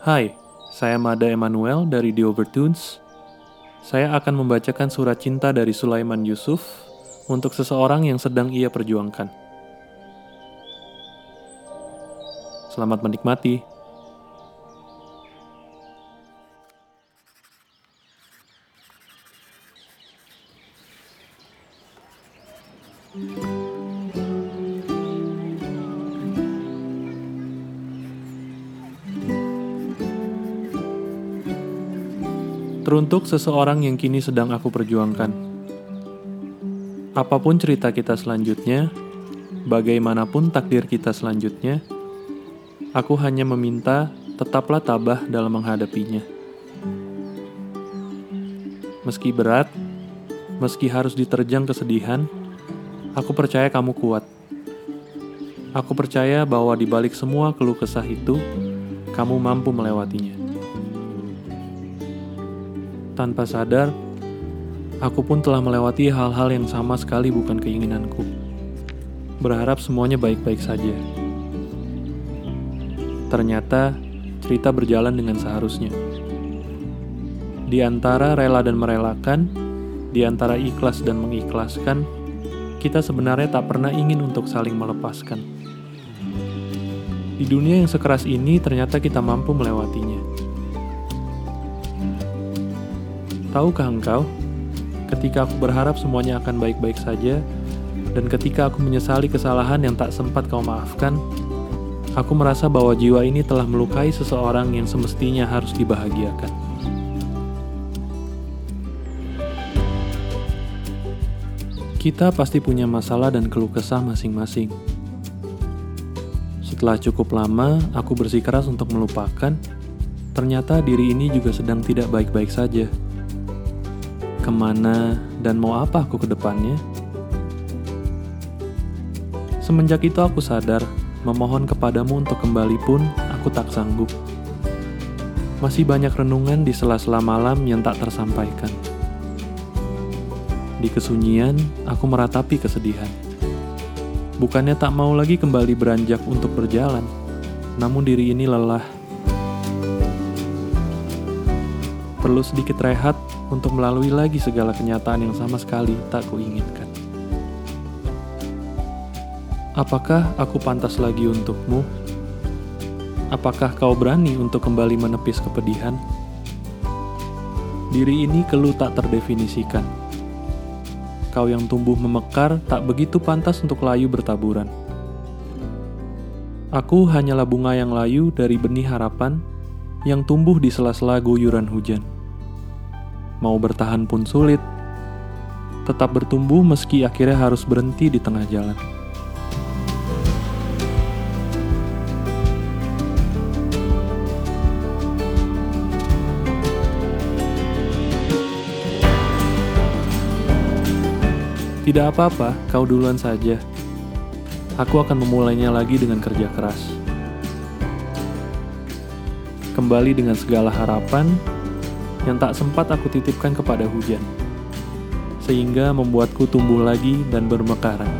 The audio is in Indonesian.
Hai, saya Mada Emanuel dari The Overtones. Saya akan membacakan surat cinta dari Sulaiman Yusuf untuk seseorang yang sedang ia perjuangkan. Selamat menikmati. Teruntuk seseorang yang kini sedang aku perjuangkan. Apa pun cerita kita selanjutnya, bagaimanapun takdir kita selanjutnya, aku hanya meminta tetaplah tabah dalam menghadapinya. Meski berat, meski harus diterjang kesedihan, aku percaya kamu kuat. Aku percaya bahwa di balik semua keluh kesah itu, kamu mampu melewatinya. Tanpa sadar, aku pun telah melewati hal-hal yang sama sekali bukan keinginanku. Berharap semuanya baik-baik saja. Ternyata, cerita berjalan dengan seharusnya. Di antara rela dan merelakan, di antara ikhlas dan mengikhlaskan, kita sebenarnya tak pernah ingin untuk saling melepaskan. Di dunia yang sekeras ini, ternyata kita mampu melewatinya. Tahukah engkau, ketika aku berharap semuanya akan baik-baik saja, dan ketika aku menyesali kesalahan yang tak sempat kau maafkan, aku merasa bahwa jiwa ini telah melukai seseorang yang semestinya harus dibahagiakan. Kita pasti punya masalah dan keluh kesah masing-masing. Setelah cukup lama aku bersikeras untuk melupakan, ternyata diri ini juga sedang tidak baik-baik saja ke mana, dan mau apa aku ke depannya. Semenjak itu aku sadar, memohon kepadamu untuk kembali pun aku tak sanggup. Masih banyak renungan di sela-sela malam yang tak tersampaikan. Di kesunyian, aku meratapi kesedihan. Bukannya tak mau lagi kembali beranjak untuk berjalan, namun diri ini lelah. Perlu sedikit rehat untuk melalui lagi segala kenyataan yang sama sekali tak kuinginkan. Apakah aku pantas lagi untukmu? Apakah kau berani untuk kembali menepis kepedihan? Diri ini keluh tak terdefinisikan. Kau yang tumbuh memekar tak begitu pantas untuk layu bertaburan. Aku hanyalah bunga yang layu dari benih harapan yang tumbuh di sela-sela guyuran hujan mau bertahan pun sulit, tetap bertumbuh meski akhirnya harus berhenti di tengah jalan. Tidak apa-apa, kau duluan saja. Aku akan memulainya lagi dengan kerja keras. Kembali dengan segala harapan yang tak sempat aku titipkan kepada hujan, sehingga membuatku tumbuh lagi dan bermekaran.